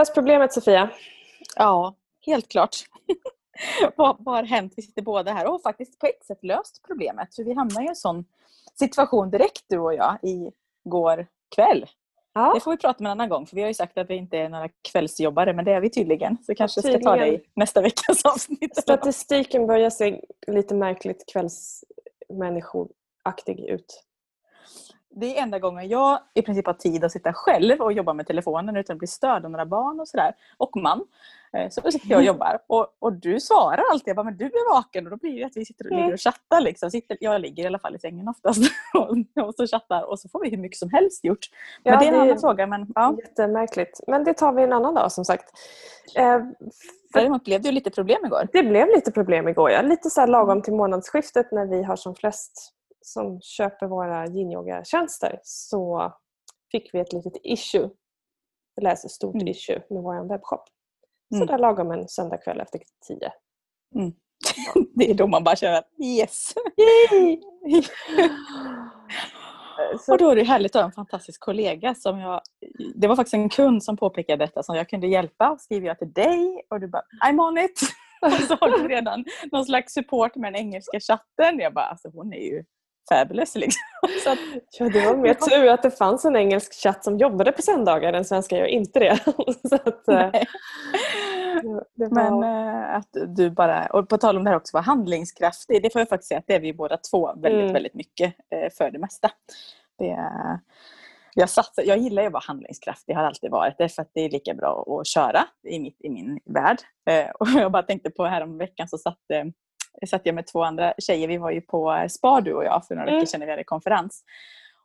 Lös problemet Sofia. Ja, helt klart. vad, vad har hänt? Vi sitter båda här och har faktiskt på ett sätt löst problemet. För vi hamnade i en sån situation direkt du och jag igår kväll. Ja. Det får vi prata om en annan gång för vi har ju sagt att vi inte är några kvällsjobbare men det är vi tydligen. Så kanske tydligen. ska ta det i nästa veckas avsnitt. Statistiken börjar se lite märkligt kvällsmänniskoaktig ut det är enda gången jag i princip har tid att sitta själv och jobba med telefonen utan att bli störd av några barn och sådär. Och man. Eh, så då sitter jag och jobbar. Och, och du svarar alltid. Jag bara, men du är vaken. Och då blir det att vi sitter och, ligger och chattar. Liksom. Sitter, jag ligger i alla fall i sängen oftast och, och så chattar. Och så får vi hur mycket som helst gjort. Men ja, det är en det annan är fråga. Men, ja. Jättemärkligt. Men det tar vi en annan dag som sagt. Eh, Däremot blev det lite problem igår. Det blev lite problem igår. Ja. Lite så lagom till månadsskiftet när vi har som flest som köper våra yin-yoga-tjänster så fick vi ett litet issue. Eller ett stort mm. issue med vår webbshop. Så mm. där lagom en söndagkväll efter tio. Mm. det är då man bara känner yes! Så. Och då är det härligt att ha en fantastisk kollega som jag... Det var faktiskt en kund som påpekade detta som jag kunde hjälpa. Skriver jag till dig och du bara I'm on it! och så har du redan någon slags support med den engelska chatten. Jag bara, alltså hon är ju fabulous. Liksom. Så att, ja, det var mer tur att det fanns en engelsk chatt som jobbade på söndagar. Den svenska gör inte det. Så att, eh, det var... Men äh, att du bara, och på tal om det här också, var handlingskraftig. Det får jag faktiskt säga att det är vi båda två väldigt, mm. väldigt mycket äh, för det mesta. Det, jag, satsar, jag gillar ju att vara handlingskraftig, har alltid varit det, för att det är lika bra att köra i, mitt, i min värld. Eh, och jag bara tänkte på här om veckan så satt satt jag med två andra tjejer. Vi var ju på spa du och jag för några mm. veckor sedan när vi hade konferens.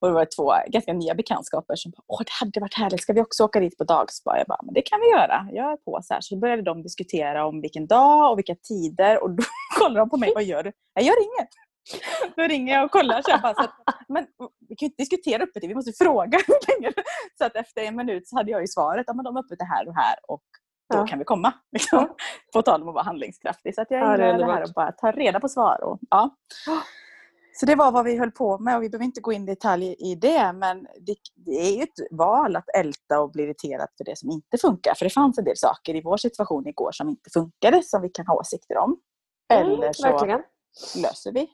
Och det var två ganska nya bekantskaper som bara, åh det hade varit härligt, ska vi också åka dit på dagspa? Jag bara, men det kan vi göra, jag är på. Så, här. så började de diskutera om vilken dag och vilka tider och då kollade de på mig, vad gör du? Jag gör inget. Då ringer jag och kollar. Så jag bara, så att, men vi kan ju inte diskutera öppet, vi måste fråga. så att efter en minut så hade jag ju svaret, ja, men de är öppet det här och här och då ja. kan vi komma. Liksom. På tal om att vara handlingskraftig. Så att jag ja, gillar det, här att bara ta reda på svar. Och, ja. Så det var vad vi höll på med och vi behöver inte gå in i detalj i det men det, det, är ju ett val att älta och bli irriterad för det som inte funkar. För det fanns en del saker i vår situation igår som inte funkade som vi kan ha åsikter om. Mm, Eller så verkligen. löser vi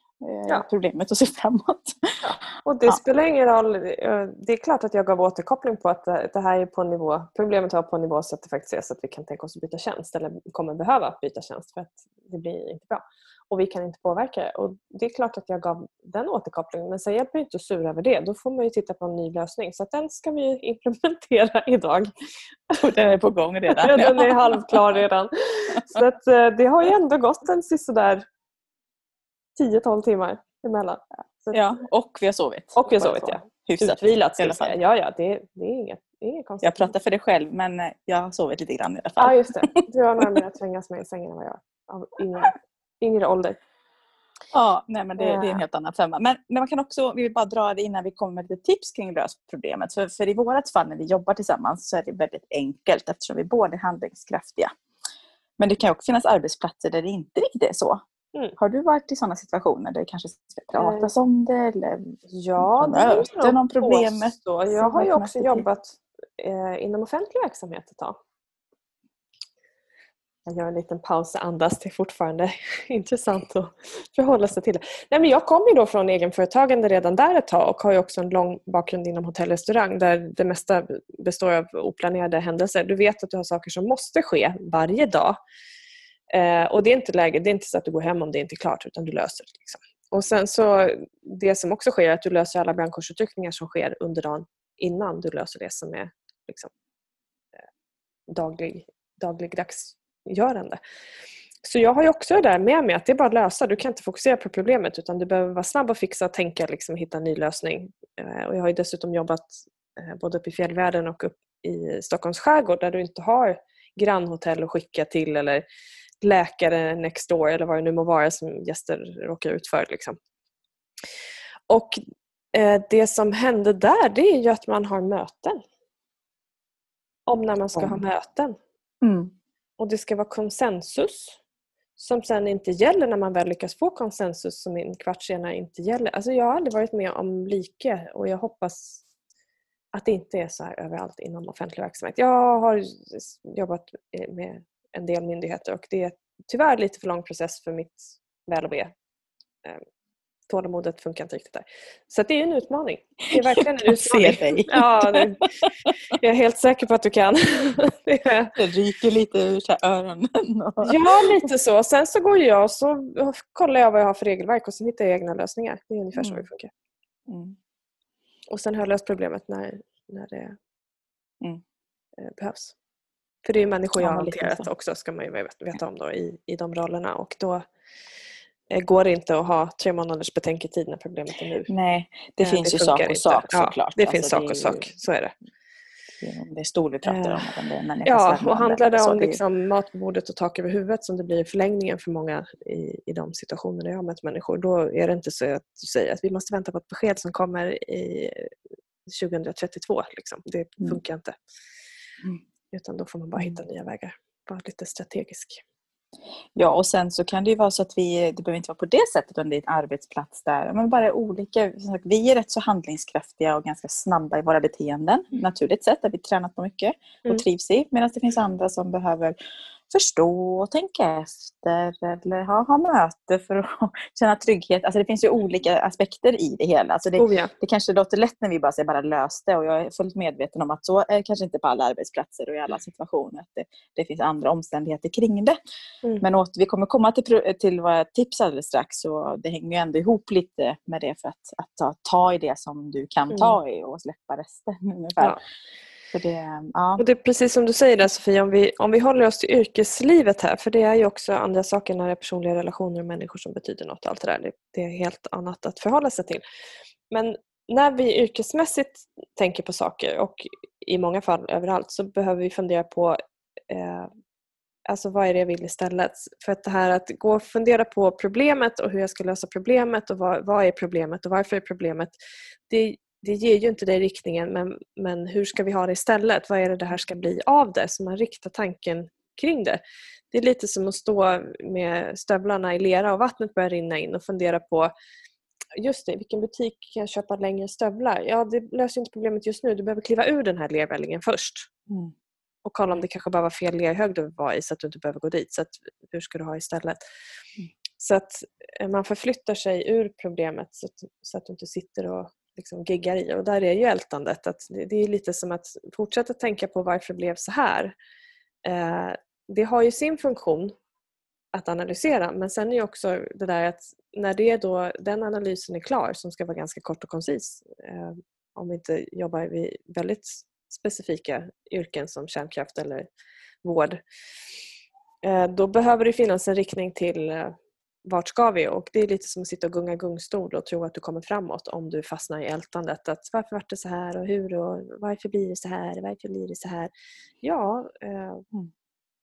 ja. problemet och se framåt. Ja. Och det ja. spelar ingen roll. Eh, det är klart att jag gav återkoppling på att eh, det här är på nivå, problemet var på en nivå så att det faktiskt är så att vi kan tänka oss att byta tjänst eller kommer behöva byta tjänst för att det blir inte bra. Och vi kan inte påverka det. Och det är klart att jag gav den återkopplingen men sen hjälper det inte att sura över det. Då får man ju titta på en ny lösning. Så den ska vi implementera idag. Och den är på gång redan. den är halvklar redan. Så att, det har ju ändå gått en sådär 10-12 timmar emellan. Så ja, och vi har sovit. Och vi har sovit, ja. Hyfsat. Utvilat ska jag säga. Ja, ja, det, det är inget, inget konstigt. Jag pratar för dig själv men eh, jag har sovit lite grann i alla fall. Ja, just det. Du har närmare att trängas med i sängen än vad jag av yngre, yngre ålder. Ja, nej, men det, det, är en helt annan femma. Men, men man kan också, vi vill bara dra det innan vi kommer med lite tips kring lösproblemet. För, för i vårt fall när vi jobbar tillsammans så är det väldigt enkelt eftersom vi båda är handlingskraftiga. Men det kan också finnas arbetsplatser där det inte riktigt är så. Mm. Har du varit i sådana situationer där det kanske ska pratas mm. om det? Eller ja, det är om problemet? Då. Jag har ju också jobbat eh, inom offentlig verksamhet ett tag. Jag gör en liten paus och andas. Det är fortfarande intressant att förhålla sig till det. Nej, men jag kom ju då från egenföretagande redan där ett tag och har också en lång bakgrund inom hotell och restaurang där det mesta består av oplanerade händelser. Du vet att du har saker som måste ske varje dag Eh, och det är inte läge, det är inte så att du går hem om det inte är klart utan du löser det. Liksom. Och sen så, det som också sker är att du löser alla brandkårsutryckningar som sker under dagen innan du löser det som är liksom, eh, daglig, dagligdagsgörande. Så jag har ju också det där med mig att det är bara att lösa. Du kan inte fokusera på problemet utan du behöver vara snabb och fixa och tänka liksom, hitta en ny lösning. Eh, och jag har ju dessutom jobbat eh, både uppe i fjällvärlden och upp i Stockholms skärgård där du inte har grannhotell att skicka till eller läkare next door eller vad det nu må vara som gäster råkar ut för. Liksom. Och eh, det som händer där det är ju att man har möten. Om när man ska mm. ha möten. Mm. Och det ska vara konsensus som sen inte gäller när man väl lyckas få konsensus som en kvart senare inte gäller. Alltså jag har aldrig varit med om like och jag hoppas att det inte är så här överallt inom offentlig verksamhet. Jag har jobbat med en del myndigheter och det är tyvärr lite för lång process för mitt väl och ve. Ehm, tålamodet funkar inte riktigt där. Så det är en utmaning. Det är verkligen en utmaning. ser dig. Ja, det, jag är helt säker på att du kan. Det, det ryker lite ur öronen. Ja, lite så. Sen så går jag och så kollar jag vad jag har för regelverk och sen hittar jag egna lösningar. Det är ungefär så det funkar. Mm. Och sen har jag löst problemet när, när det mm. Eh, behövs. För det är människor jag har hanterat också ska man ju veta om då i, i de rollerna och då eh, går det inte att ha tre månaders betänketid när problemet är nu. Nej, det eh, finns det ju sak och sak såklart. Ja, det finns alltså, sak och sak, så är det. Det är stor vi pratar om. Det är ja, och handlar det om liksom mat på bordet och tak över huvudet som det blir i förlängningen för många i, i de situationer jag har mött människor, då är det inte så att du säger att vi måste vänta på ett besked som kommer i 2032. Liksom. Det mm. funkar mm. inte. Mm. Utan då får man bara hitta nya vägar. Vara lite strategisk. Ja, och sen så kan det ju vara så att vi, det behöver inte vara på det sättet utan det är en arbetsplats där men bara olika, vi är rätt så handlingskraftiga och ganska snabba i våra beteenden, mm. naturligt sett, där vi tränat på mycket och mm. trivs i, medan det finns andra som behöver förstå och tänka efter eller ha, ha möte för att känna trygghet. Alltså det finns ju olika aspekter i det hela. Alltså det, oh ja. det kanske låter lätt när vi bara säger bara lös det och jag är fullt medveten om att så är kanske inte på alla arbetsplatser och i alla situationer. Att det, det finns andra omständigheter kring det. Mm. Men åt, vi kommer komma till, till våra tips alldeles strax och det hänger ju ändå ihop lite med det för att, att ta, ta i det som du kan ta mm. i och släppa resten. Ungefär. Ja. För det, ja. och det är precis som du säger där Sofia, om vi, om vi håller oss till yrkeslivet här, för det är ju också andra saker när det är personliga relationer och människor som betyder något. Allt det, där. Det, det är helt annat att förhålla sig till. Men när vi yrkesmässigt tänker på saker och i många fall överallt så behöver vi fundera på eh, alltså vad är det jag vill istället? För att det här att gå och fundera på problemet och hur jag ska lösa problemet och vad, vad är problemet och varför är problemet? Det det ger ju inte dig riktningen men, men hur ska vi ha det istället? Vad är det det här ska bli av det? Så man riktar tanken kring det. Det är lite som att stå med stövlarna i lera och vattnet börjar rinna in och fundera på just det, vilken butik kan jag köpa längre stövlar? Ja, det löser inte problemet just nu. Du behöver kliva ur den här lervällingen först. Mm. Och kolla om det kanske bara var fel lerhög du var i så att du inte behöver gå dit. Så att, hur ska du ha istället? Mm. Så att eh, man förflyttar sig ur problemet så att, så att du inte sitter och liksom giggar i. Och där är ju ältandet att det är lite som att fortsätta tänka på varför det blev så här. Eh, det har ju sin funktion att analysera men sen är också det där att när det då, den analysen är klar som ska vara ganska kort och koncis eh, om vi inte jobbar i väldigt specifika yrken som kärnkraft eller vård eh, då behöver det finnas en riktning till eh, vart ska vi? Och det är lite som att sitta och gunga gungstol och tro att du kommer framåt om du fastnar i ältandet. Att varför vart det så här och hur och varför blir det så här? Varför blir det så här? Ja, eh, mm.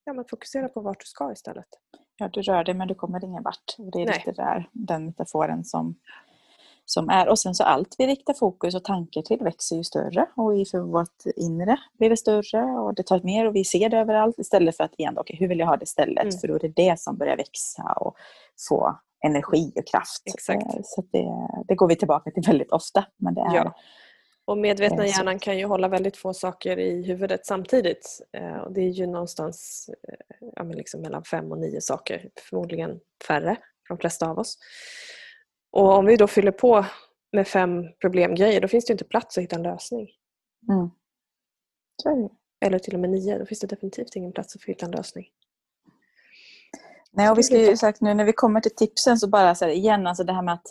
ja men fokusera på vart du ska istället. Ja, du rör dig men du kommer ingen vart. Det är Nej. lite där, den metaforen som som är. Och sen så allt vi riktar fokus och tanke till växer ju större och för vårt inre blir det större och det tar mer och vi ser det överallt istället för att igen, okay, hur vill jag ha det istället? Mm. För då är det det som börjar växa och få energi och kraft. Exakt. Eh, så det, det, går vi tillbaka till väldigt ofta. Men det är, ja. Och medvetna hjärnan kan ju hålla väldigt få saker i huvudet samtidigt. Eh, och det är ju någonstans eh, ja, liksom mellan fem och nio saker, förmodligen färre för de flesta av oss. Och om vi då fyller på med fem problemgrejer då finns det inte plats att hitta en lösning. Mm. Eller till och med nio, då finns det definitivt ingen plats att hitta en lösning. Nej, och vi ska ju sagt nu när vi kommer till tipsen så bara så här, igen, alltså det här med att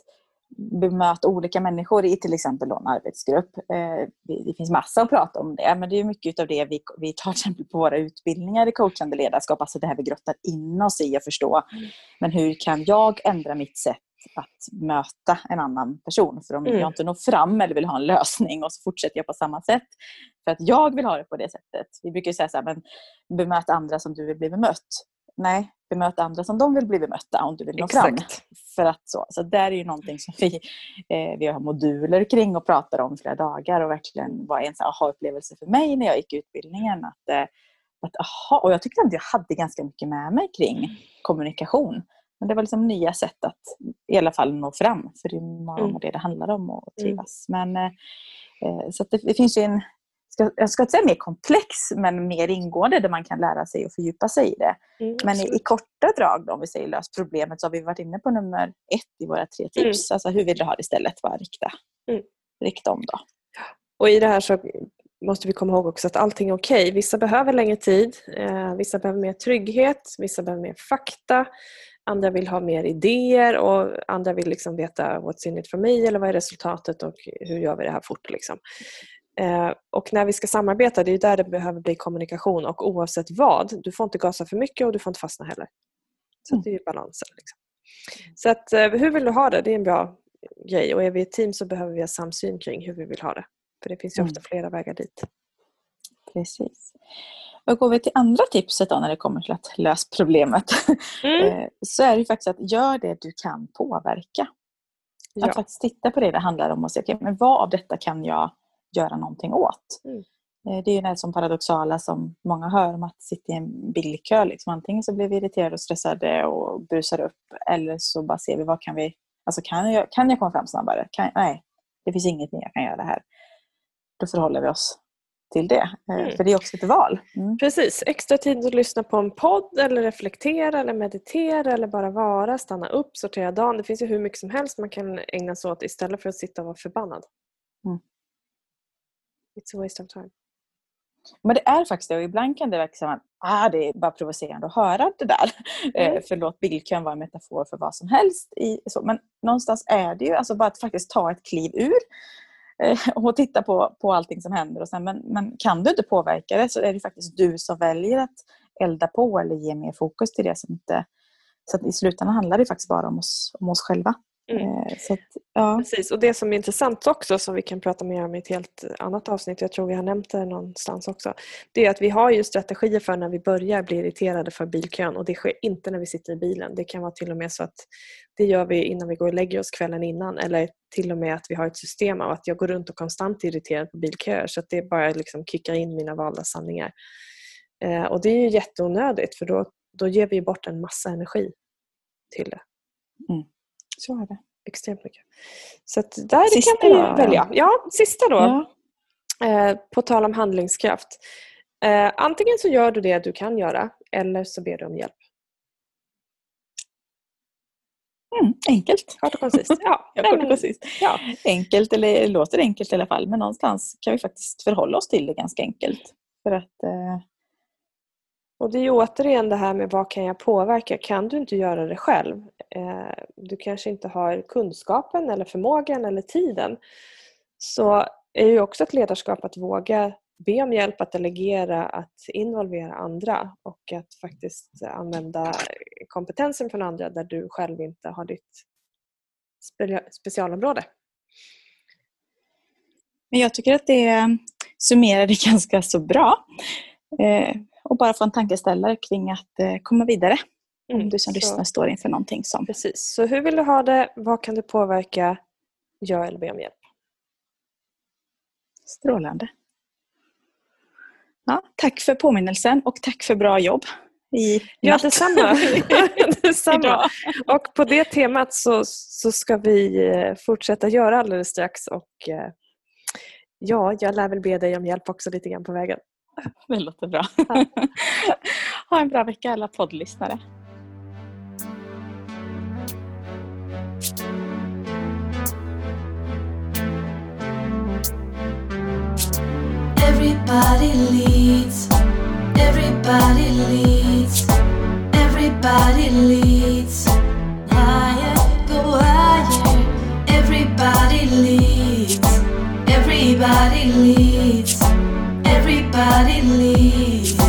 bemöta olika människor i till exempel en arbetsgrupp. Eh, det finns massa att prata om det, men det är mycket av det vi, vi tar till exempel på våra utbildningar i coachande ledarskap, alltså det här vi grottar in oss i att förstå. Mm. Men hur kan jag ändra mitt sätt att möta en annan person. För om mm. jag inte når fram eller vill ha en lösning och så fortsätter jag på samma sätt för att jag vill ha det på det sättet. Vi brukar säga så här, men bemöt andra som du vill bli bemött. Nej, bemöt andra som de vill bli bemötta om du vill nå Exakt. fram. För att så, så där är ju någonting som vi, eh, vi har moduler kring och pratar om flera dagar och verkligen var en aha-upplevelse för mig när jag gick utbildningen. Att, eh, att, aha, och jag tyckte att jag hade ganska mycket med mig kring mm. kommunikation. Men det var liksom nya sätt att i alla fall nå fram. För det är mm. det det handlar om att trivas. Mm. Men, Eh, så det, det, finns ju en, jag ska inte säga mer komplex, men mer ingående där man kan lära sig och fördjupa sig i det. Mm, men i, i, korta drag, då, om vi säger lös problemet, så har vi varit inne på nummer ett i våra tre tips. Mm. Alltså hur vill du ha det istället? Bara rikta, mm. rikta om då. Och i det här så måste vi komma ihåg också att allting är okej. Okay. Vissa behöver längre tid, eh, vissa behöver mer trygghet, vissa behöver mer fakta, andra vill ha mer idéer och andra vill liksom veta what's in it for me eller vad är resultatet och hur gör vi det här fort. Liksom. Eh, och när vi ska samarbeta, det är där det behöver bli kommunikation och oavsett vad, du får inte gasa för mycket och du får inte fastna heller. Så mm. det är balansen. Liksom. Så att, eh, hur vill du ha det? Det är en bra grej och är vi ett team så behöver vi ha samsyn kring hur vi vill ha det. För det finns ju mm. ofta flera vägar dit. Precis. Och går vi till andra tipset då när det kommer till att lösa problemet. Mm. Eh, så är det faktiskt att gör det du kan påverka. Ja. Att faktiskt titta på det det handlar om och se, okay, men vad av detta kan jag göra någonting åt? Mm. Eh, det är ju det som paradoxala som många hör om att sitta i en bilkö. Liksom. Antingen så blir vi irriterade och stressade och busar upp eller så bara ser vi vad kan vi... Alltså kan jag, kan jag komma fram snabbare? Kan, nej, det finns ingenting jag kan göra här då förhåller vi oss till det. Eh, mm. För det är också ett val. Mm. Precis, extra tid att lyssna på en podd eller reflektera eller meditera eller bara vara, stanna upp, sortera dagen. Det finns ju hur mycket som helst man kan ägna sig åt istället för att sitta och vara förbannad. Mm. It's a waste of time. Men det är faktiskt det och ibland kan det verka som att ah, det är bara provocerande att höra det där. Eh, mm. för låt bilkön vara en metafor för vad som helst. I, så. Men någonstans är det ju alltså bara att faktiskt ta ett kliv ur Eh, och titta på, på allting som händer. Och sen, men, men kan du inte påverka det så är det faktiskt du som väljer att elda på eller ge mer fokus till det som inte... Så att i slutändan handlar det faktiskt bara om oss, om oss själva. Mm. Eh, att, ja. Precis, och det som är intressant också som vi kan prata mer om i ett helt annat avsnitt, jag tror vi har nämnt det någonstans också, det är att vi har ju strategier för när vi börjar bli irriterade för bilkön och det sker inte när vi sitter i bilen. Det kan vara till och med så att det gör vi innan vi går och lägger oss kvällen innan eller till och med att vi har ett system av att jag går runt och konstant är irriterad på bilköer så att det bara liksom kickar in mina valda sanningar. Eh, och det är ju jätteonödigt för då, då ger vi bort en massa energi till det. Så är det. Extremt mycket. Så att där sista kan vi då, välja. Ja, sista då. Ja. Eh, på tal om handlingskraft. Eh, antingen så gör du det du kan göra eller så ber du om hjälp. Mm, enkelt. Kort och koncist. Ja, ja, kort och koncist. Ja. Enkelt, eller låter enkelt i alla fall, men någonstans kan vi faktiskt förhålla oss till det ganska enkelt. För att eh, och det är ju återigen det här med vad kan jag påverka? Kan du inte göra det själv? Eh, du kanske inte har kunskapen eller förmågan eller tiden. Så är det ju också ett ledarskap att våga be om hjälp, att delegera, att involvera andra och att faktiskt använda kompetensen från andra där du själv inte har ditt specialområde. Men jag tycker att det summerar det ganska så bra. Eh, och bara få en tankeställare kring att eh, komma vidare. Mm, om du som så. lyssnar står inför någonting som... Precis, så hur vill du ha det? Vad kan du påverka? Gör eller be om hjälp. Strålande. Ja, tack för påminnelsen och tack för bra jobb. I ja, detsamma. detsamma. Och på det temat så, så ska vi eh, fortsätta göra alldeles strax. Och, eh, ja, jag lär väl be dig om hjälp också lite grann på vägen. Det låter bra. ha en bra vecka alla poddlyssnare. Everybody leads, everybody leads, everybody leads. Higher, go higher. Everybody leads, everybody leads. Everybody leaves.